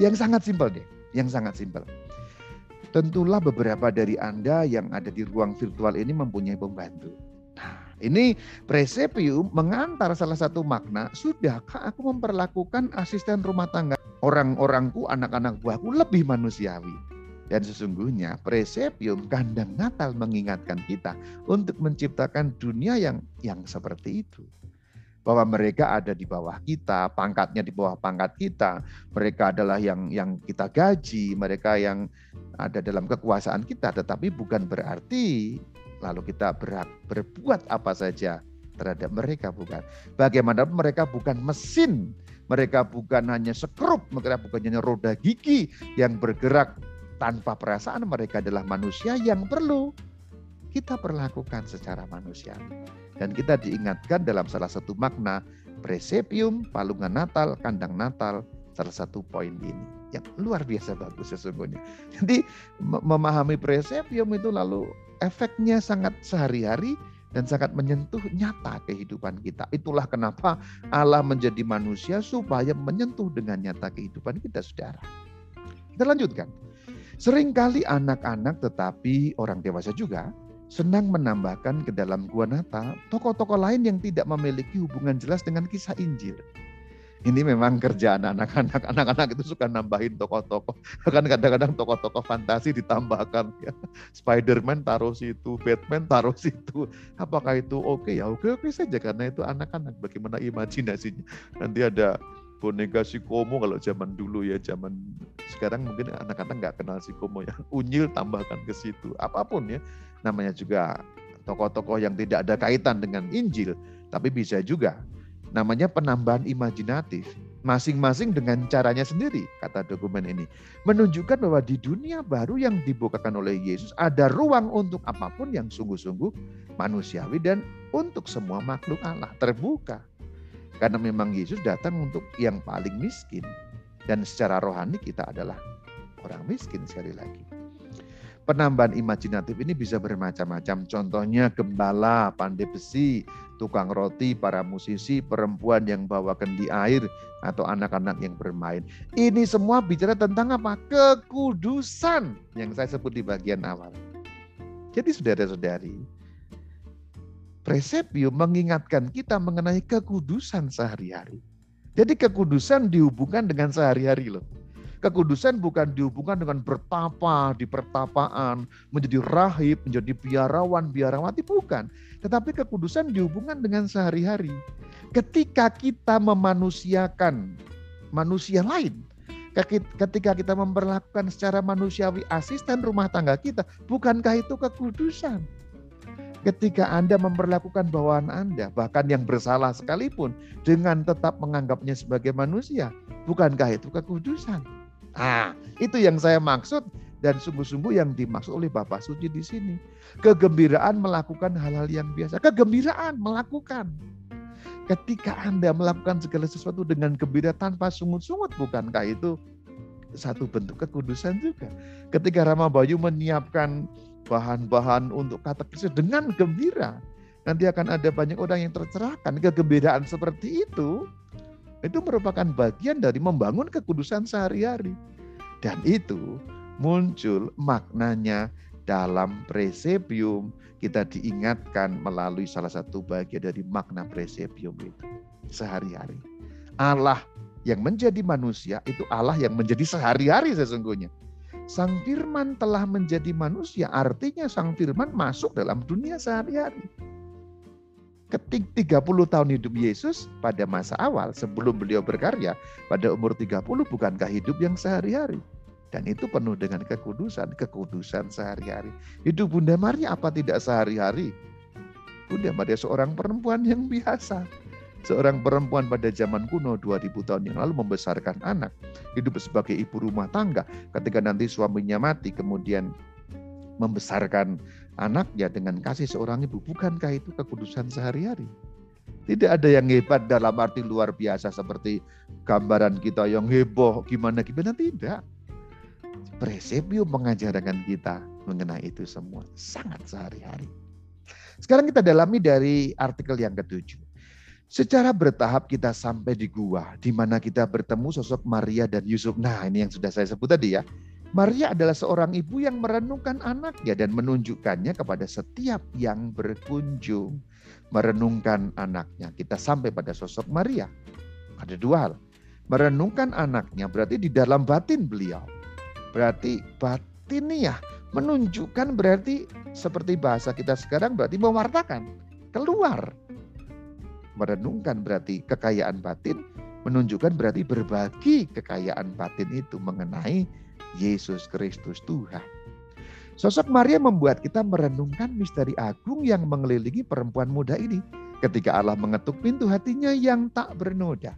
Speaker 1: Yang sangat simpel deh, yang sangat simpel. Tentulah beberapa dari Anda yang ada di ruang virtual ini mempunyai pembantu. Nah, ini presepium mengantar salah satu makna, sudahkah aku memperlakukan asisten rumah tangga orang-orangku, anak-anak buahku lebih manusiawi? Dan sesungguhnya presepium kandang Natal mengingatkan kita untuk menciptakan dunia yang yang seperti itu. Bahwa mereka ada di bawah kita, pangkatnya di bawah pangkat kita. Mereka adalah yang yang kita gaji, mereka yang ada dalam kekuasaan kita, tetapi bukan berarti lalu kita ber, berbuat apa saja terhadap mereka bukan. Bagaimana mereka bukan mesin, mereka bukan hanya sekrup, mereka bukan hanya roda gigi yang bergerak tanpa perasaan mereka adalah manusia yang perlu kita perlakukan secara manusia. Dan kita diingatkan dalam salah satu makna presepium, palungan Natal, kandang Natal, salah satu poin ini yang luar biasa bagus sesungguhnya. Jadi memahami presepium itu lalu efeknya sangat sehari-hari dan sangat menyentuh nyata kehidupan kita. Itulah kenapa Allah menjadi manusia supaya menyentuh dengan nyata kehidupan kita, saudara. Kita lanjutkan. Seringkali anak-anak tetapi orang dewasa juga senang menambahkan ke dalam gua Natal tokoh-tokoh lain yang tidak memiliki hubungan jelas dengan kisah Injil. Ini memang kerjaan anak-anak. Anak-anak itu suka nambahin tokoh-tokoh. Kan kadang-kadang tokoh-tokoh fantasi ditambahkan. Ya. Spider-Man taruh situ, Batman taruh situ. Apakah itu oke okay? ya? Oke-oke saja karena itu anak-anak. Bagaimana imajinasinya. Nanti ada boneka si Komo kalau zaman dulu ya zaman sekarang mungkin anak-anak nggak kenal si Komo ya. Unyil tambahkan ke situ. Apa pun ya namanya juga tokoh-tokoh yang tidak ada kaitan dengan Injil tapi bisa juga. Namanya penambahan imajinatif masing-masing dengan caranya sendiri kata dokumen ini. Menunjukkan bahwa di dunia baru yang dibukakan oleh Yesus ada ruang untuk apa pun yang sungguh-sungguh manusiawi dan untuk semua makhluk Allah terbuka karena memang Yesus datang untuk yang paling miskin. Dan secara rohani kita adalah orang miskin sekali lagi. Penambahan imajinatif ini bisa bermacam-macam. Contohnya gembala, pandai besi, tukang roti, para musisi, perempuan yang bawa kendi air, atau anak-anak yang bermain. Ini semua bicara tentang apa? Kekudusan yang saya sebut di bagian awal. Jadi saudara-saudari, Presepium mengingatkan kita mengenai kekudusan sehari-hari. Jadi kekudusan dihubungkan dengan sehari-hari loh. Kekudusan bukan dihubungkan dengan bertapa di pertapaan, menjadi rahib, menjadi biarawan, biarawati, bukan. Tetapi kekudusan dihubungkan dengan sehari-hari. Ketika kita memanusiakan manusia lain, ketika kita memperlakukan secara manusiawi asisten rumah tangga kita, bukankah itu kekudusan? Ketika Anda memperlakukan bawaan Anda, bahkan yang bersalah sekalipun, dengan tetap menganggapnya sebagai manusia, bukankah itu kekudusan? Ah, itu yang saya maksud dan sungguh-sungguh yang dimaksud oleh Bapak Suci di sini. Kegembiraan melakukan hal-hal yang biasa. Kegembiraan melakukan. Ketika Anda melakukan segala sesuatu dengan gembira tanpa sungut-sungut, bukankah itu satu bentuk kekudusan juga? Ketika Rama Bayu menyiapkan bahan-bahan untuk katekisme dengan gembira. Nanti akan ada banyak orang yang tercerahkan. Kegembiraan seperti itu, itu merupakan bagian dari membangun kekudusan sehari-hari. Dan itu muncul maknanya dalam presepium. Kita diingatkan melalui salah satu bagian dari makna presepium itu. Sehari-hari. Allah yang menjadi manusia itu Allah yang menjadi sehari-hari sesungguhnya. Sang Firman telah menjadi manusia, artinya Sang Firman masuk dalam dunia sehari-hari. Ketik 30 tahun hidup Yesus pada masa awal sebelum beliau berkarya pada umur 30 bukankah hidup yang sehari-hari? Dan itu penuh dengan kekudusan, kekudusan sehari-hari. Hidup Bunda Maria apa tidak sehari-hari? Bunda Maria seorang perempuan yang biasa Seorang perempuan pada zaman kuno 2000 tahun yang lalu membesarkan anak, hidup sebagai ibu rumah tangga. Ketika nanti suaminya mati, kemudian membesarkan anaknya dengan kasih seorang ibu. Bukankah itu kekudusan sehari-hari? Tidak ada yang hebat dalam arti luar biasa seperti gambaran kita yang heboh gimana-gimana. Tidak. Presepio mengajarkan kita mengenai itu semua. Sangat sehari-hari. Sekarang kita dalami dari artikel yang ketujuh. Secara bertahap kita sampai di gua, di mana kita bertemu sosok Maria dan Yusuf. Nah ini yang sudah saya sebut tadi ya. Maria adalah seorang ibu yang merenungkan anaknya dan menunjukkannya kepada setiap yang berkunjung. Merenungkan anaknya. Kita sampai pada sosok Maria. Ada dua hal. Merenungkan anaknya berarti di dalam batin beliau. Berarti batin ya menunjukkan berarti seperti bahasa kita sekarang berarti mewartakan. Keluar merenungkan berarti kekayaan batin, menunjukkan berarti berbagi kekayaan batin itu mengenai Yesus Kristus Tuhan. Sosok Maria membuat kita merenungkan misteri agung yang mengelilingi perempuan muda ini ketika Allah mengetuk pintu hatinya yang tak bernoda.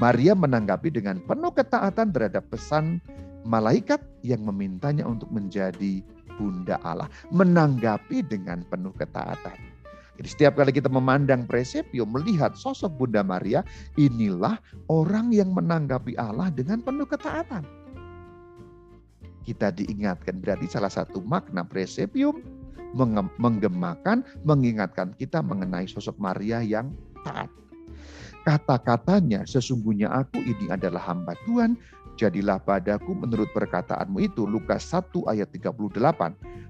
Speaker 1: Maria menanggapi dengan penuh ketaatan terhadap pesan malaikat yang memintanya untuk menjadi bunda Allah. Menanggapi dengan penuh ketaatan. Jadi setiap kali kita memandang presepio, melihat sosok Bunda Maria, inilah orang yang menanggapi Allah dengan penuh ketaatan. Kita diingatkan berarti salah satu makna presepium menggemakan, mengingatkan kita mengenai sosok Maria yang taat. Kata-katanya, sesungguhnya aku ini adalah hamba Tuhan, jadilah padaku menurut perkataanmu itu. Lukas 1 ayat 38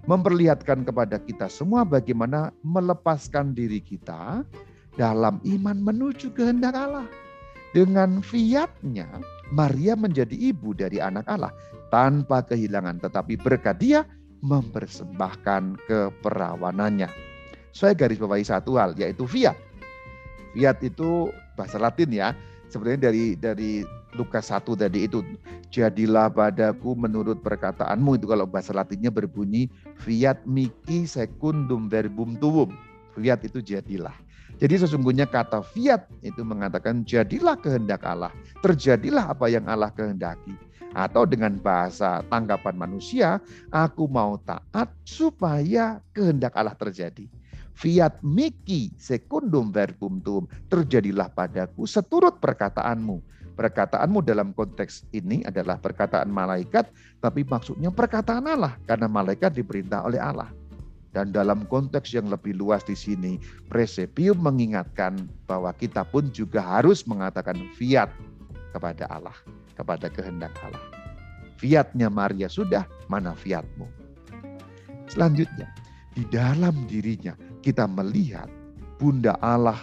Speaker 1: memperlihatkan kepada kita semua bagaimana melepaskan diri kita dalam iman menuju kehendak Allah. Dengan fiatnya, Maria menjadi ibu dari anak Allah tanpa kehilangan, tetapi berkat dia mempersembahkan keperawanannya. Saya garis bawahi satu hal, yaitu fiat. Fiat itu bahasa Latin ya, sebenarnya dari dari Lukas 1 tadi itu jadilah padaku menurut perkataanmu itu kalau bahasa latinnya berbunyi fiat mihi secundum verbum tuum. Fiat itu jadilah. Jadi sesungguhnya kata fiat itu mengatakan jadilah kehendak Allah. Terjadilah apa yang Allah kehendaki. Atau dengan bahasa tanggapan manusia, aku mau taat supaya kehendak Allah terjadi. Fiat miki secundum verbum tuum. Terjadilah padaku seturut perkataanmu Perkataanmu dalam konteks ini adalah perkataan malaikat, tapi maksudnya perkataan Allah karena malaikat diperintah oleh Allah. Dan dalam konteks yang lebih luas di sini, presepium mengingatkan bahwa kita pun juga harus mengatakan fiat kepada Allah, kepada kehendak Allah. Fiatnya Maria sudah, mana fiatmu? Selanjutnya, di dalam dirinya kita melihat Bunda Allah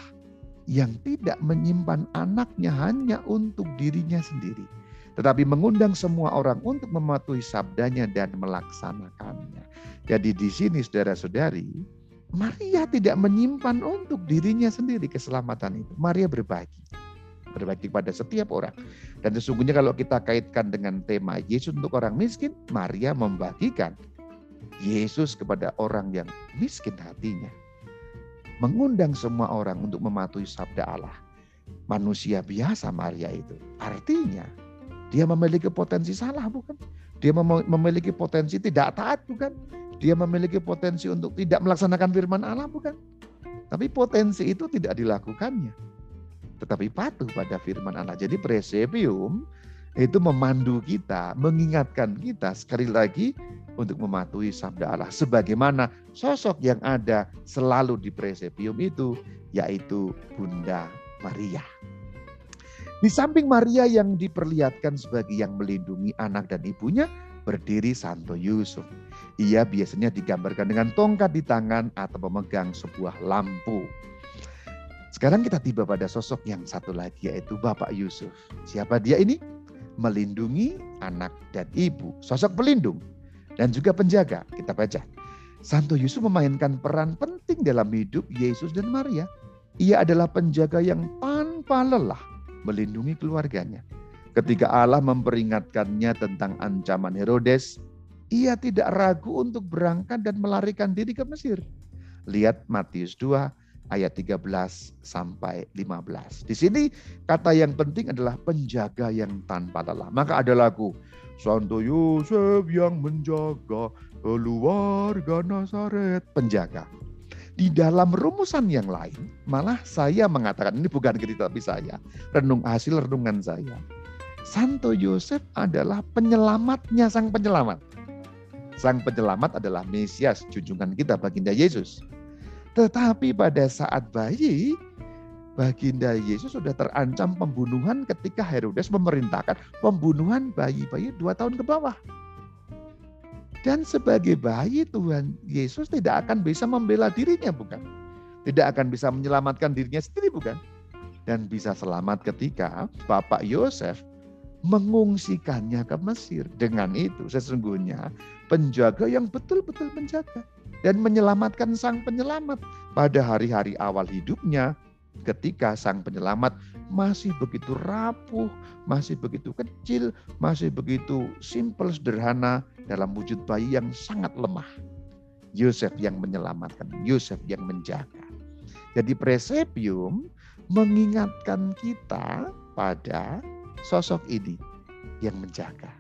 Speaker 1: yang tidak menyimpan anaknya hanya untuk dirinya sendiri, tetapi mengundang semua orang untuk mematuhi sabdanya dan melaksanakannya. Jadi di sini saudara-saudari, Maria tidak menyimpan untuk dirinya sendiri keselamatan itu. Maria berbagi. Berbagi kepada setiap orang. Dan sesungguhnya kalau kita kaitkan dengan tema Yesus untuk orang miskin, Maria membagikan Yesus kepada orang yang miskin hatinya mengundang semua orang untuk mematuhi sabda Allah. Manusia biasa Maria itu. Artinya dia memiliki potensi salah bukan? Dia memiliki potensi tidak taat bukan? Dia memiliki potensi untuk tidak melaksanakan firman Allah bukan? Tapi potensi itu tidak dilakukannya. Tetapi patuh pada firman Allah. Jadi presepium itu memandu kita, mengingatkan kita sekali lagi untuk mematuhi sabda Allah. Sebagaimana sosok yang ada selalu di presepium itu, yaitu Bunda Maria. Di samping Maria yang diperlihatkan sebagai yang melindungi anak dan ibunya, berdiri Santo Yusuf. Ia biasanya digambarkan dengan tongkat di tangan atau memegang sebuah lampu. Sekarang kita tiba pada sosok yang satu lagi yaitu Bapak Yusuf. Siapa dia ini? melindungi anak dan ibu, sosok pelindung dan juga penjaga. Kita baca. Santo Yusuf memainkan peran penting dalam hidup Yesus dan Maria. Ia adalah penjaga yang tanpa lelah melindungi keluarganya. Ketika Allah memperingatkannya tentang ancaman Herodes, ia tidak ragu untuk berangkat dan melarikan diri ke Mesir. Lihat Matius 2 ayat 13 sampai 15. Di sini kata yang penting adalah penjaga yang tanpa lelah. Maka ada lagu Santo Yosef yang menjaga keluarga Nazaret, penjaga. Di dalam rumusan yang lain, malah saya mengatakan ini bukan kita tapi saya, renung hasil renungan saya. Santo Yosef adalah penyelamatnya sang penyelamat. Sang penyelamat adalah Mesias, junjungan kita baginda Yesus. Tetapi pada saat bayi, baginda Yesus sudah terancam pembunuhan ketika Herodes memerintahkan pembunuhan bayi-bayi dua tahun ke bawah. Dan sebagai bayi Tuhan Yesus tidak akan bisa membela dirinya bukan? Tidak akan bisa menyelamatkan dirinya sendiri bukan? Dan bisa selamat ketika Bapak Yosef mengungsikannya ke Mesir. Dengan itu sesungguhnya penjaga yang betul-betul menjaga dan menyelamatkan sang penyelamat pada hari-hari awal hidupnya ketika sang penyelamat masih begitu rapuh, masih begitu kecil, masih begitu simpel sederhana dalam wujud bayi yang sangat lemah. Yosef yang menyelamatkan, Yosef yang menjaga. Jadi presepium mengingatkan kita pada sosok ini yang menjaga.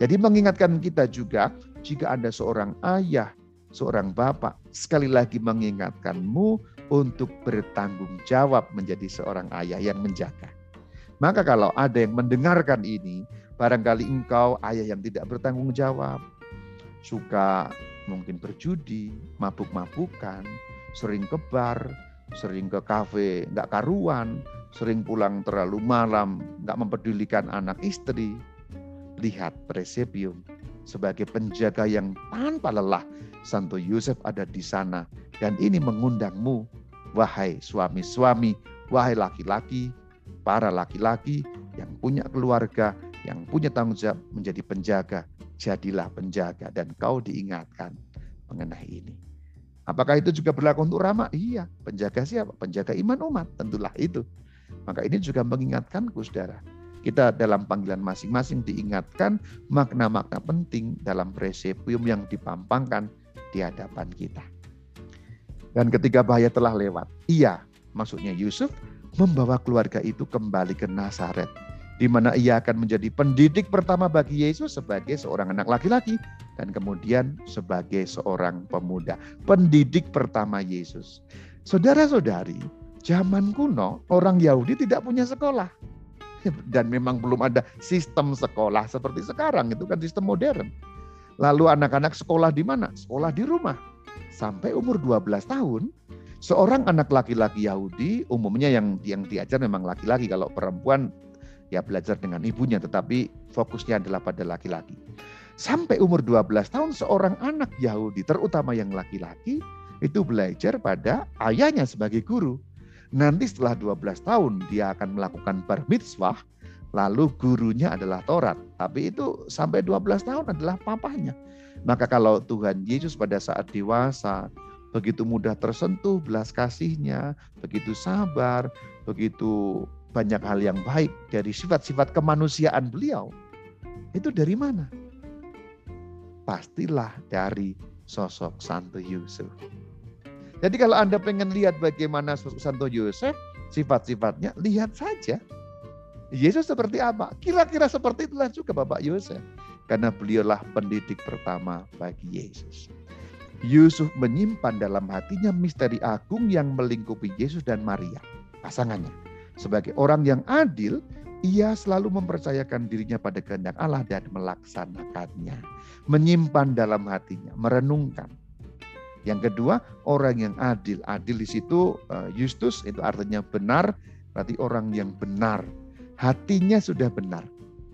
Speaker 1: Jadi mengingatkan kita juga jika ada seorang ayah, seorang bapak, sekali lagi mengingatkanmu untuk bertanggung jawab menjadi seorang ayah yang menjaga. Maka kalau ada yang mendengarkan ini, Barangkali engkau ayah yang tidak bertanggung jawab, suka mungkin berjudi, mabuk-mabukan, sering kebar, sering ke kafe, nggak karuan, sering pulang terlalu malam, nggak mempedulikan anak istri. Lihat presepium sebagai penjaga yang tanpa lelah. Santo Yosef ada di sana dan ini mengundangmu, wahai suami-suami, wahai laki-laki, para laki-laki yang punya keluarga, yang punya tanggung jawab menjadi penjaga, jadilah penjaga dan kau diingatkan mengenai ini. Apakah itu juga berlaku untuk Rama? Iya. Penjaga siapa? Penjaga iman umat. Tentulah itu. Maka ini juga mengingatkanku saudara. Kita dalam panggilan masing-masing diingatkan makna-makna penting dalam presepium yang dipampangkan di hadapan kita. Dan ketika bahaya telah lewat, iya maksudnya Yusuf membawa keluarga itu kembali ke Nazaret di mana ia akan menjadi pendidik pertama bagi Yesus sebagai seorang anak laki-laki dan kemudian sebagai seorang pemuda, pendidik pertama Yesus. Saudara-saudari, zaman kuno orang Yahudi tidak punya sekolah. Dan memang belum ada sistem sekolah seperti sekarang, itu kan sistem modern. Lalu anak-anak sekolah di mana? Sekolah di rumah. Sampai umur 12 tahun, seorang anak laki-laki Yahudi, umumnya yang yang diajar memang laki-laki, kalau perempuan ya belajar dengan ibunya tetapi fokusnya adalah pada laki-laki. Sampai umur 12 tahun seorang anak Yahudi terutama yang laki-laki itu belajar pada ayahnya sebagai guru. Nanti setelah 12 tahun dia akan melakukan bar mitzvah lalu gurunya adalah Taurat. Tapi itu sampai 12 tahun adalah papahnya. Maka kalau Tuhan Yesus pada saat dewasa begitu mudah tersentuh belas kasihnya, begitu sabar, begitu banyak hal yang baik dari sifat-sifat kemanusiaan beliau. Itu dari mana? Pastilah dari sosok Santo Yusuf. Jadi kalau Anda pengen lihat bagaimana sosok Santo Yusuf, sifat-sifatnya, lihat saja. Yesus seperti apa? Kira-kira seperti itulah juga Bapak Yusuf. Karena beliaulah pendidik pertama bagi Yesus. Yusuf menyimpan dalam hatinya misteri agung yang melingkupi Yesus dan Maria, pasangannya. Sebagai orang yang adil, ia selalu mempercayakan dirinya pada kehendak Allah dan melaksanakannya. Menyimpan dalam hatinya, merenungkan. Yang kedua, orang yang adil. Adil di situ eh, Justus itu artinya benar, berarti orang yang benar. Hatinya sudah benar.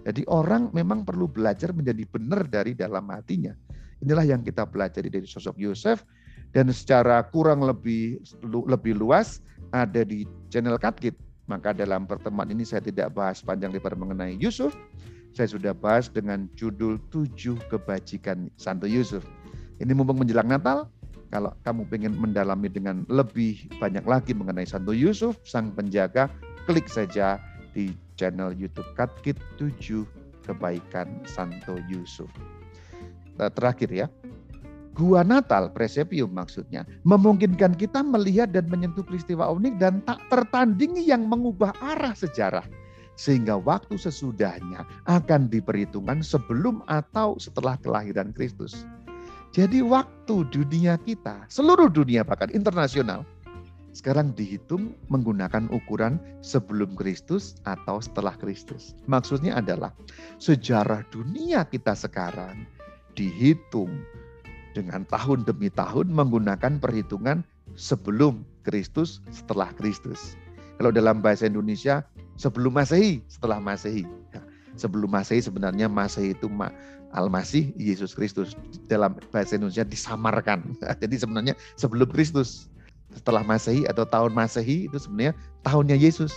Speaker 1: Jadi orang memang perlu belajar menjadi benar dari dalam hatinya. Inilah yang kita pelajari dari sosok Yosef dan secara kurang lebih lebih luas ada di channel Katkit maka dalam pertemuan ini saya tidak bahas panjang lebar mengenai Yusuf. Saya sudah bahas dengan judul tujuh kebajikan Santo Yusuf. Ini mumpung menjelang Natal, kalau kamu ingin mendalami dengan lebih banyak lagi mengenai Santo Yusuf, sang penjaga, klik saja di channel YouTube Katkit 7 Kebaikan Santo Yusuf. Terakhir ya, Gua Natal, presepium maksudnya, memungkinkan kita melihat dan menyentuh peristiwa unik dan tak tertandingi yang mengubah arah sejarah. Sehingga waktu sesudahnya akan diperhitungkan sebelum atau setelah kelahiran Kristus. Jadi waktu dunia kita, seluruh dunia bahkan internasional, sekarang dihitung menggunakan ukuran sebelum Kristus atau setelah Kristus. Maksudnya adalah sejarah dunia kita sekarang dihitung dengan tahun demi tahun menggunakan perhitungan sebelum Kristus, setelah Kristus. Kalau dalam bahasa Indonesia, sebelum Masehi, setelah Masehi. Ya, sebelum Masehi sebenarnya Masehi itu Al-Masih Yesus Kristus. Dalam bahasa Indonesia disamarkan. Jadi sebenarnya sebelum Kristus. Setelah Masehi atau tahun Masehi itu sebenarnya tahunnya Yesus.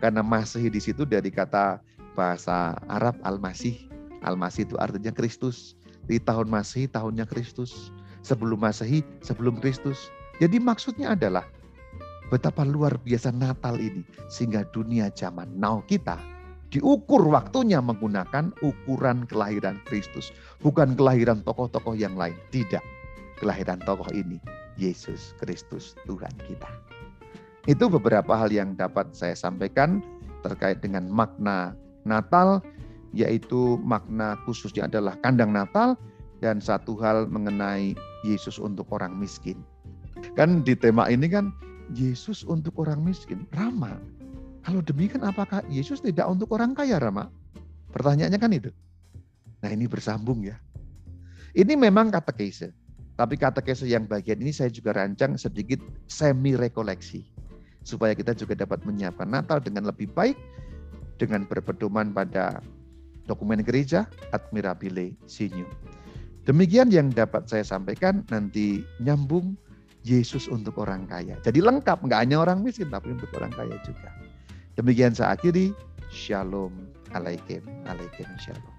Speaker 1: Karena Masehi di situ dari kata bahasa Arab Al-Masih. Al-Masih itu artinya Kristus di tahun Masehi tahunnya Kristus, sebelum Masehi sebelum Kristus. Jadi maksudnya adalah betapa luar biasa Natal ini sehingga dunia zaman now kita diukur waktunya menggunakan ukuran kelahiran Kristus, bukan kelahiran tokoh-tokoh yang lain, tidak. Kelahiran tokoh ini Yesus Kristus Tuhan kita. Itu beberapa hal yang dapat saya sampaikan terkait dengan makna Natal yaitu makna khususnya adalah kandang Natal dan satu hal mengenai Yesus untuk orang miskin. Kan di tema ini kan Yesus untuk orang miskin, Rama. Kalau demikian apakah Yesus tidak untuk orang kaya, Rama? Pertanyaannya kan itu. Nah ini bersambung ya. Ini memang kata katekese. Tapi katekese yang bagian ini saya juga rancang sedikit semi rekoleksi. Supaya kita juga dapat menyiapkan Natal dengan lebih baik. Dengan berpedoman pada dokumen gereja Admirabile Signum. Demikian yang dapat saya sampaikan nanti nyambung Yesus untuk orang kaya. Jadi lengkap, nggak hanya orang miskin tapi untuk orang kaya juga. Demikian saya akhiri. Shalom alaikum. Alaikum shalom.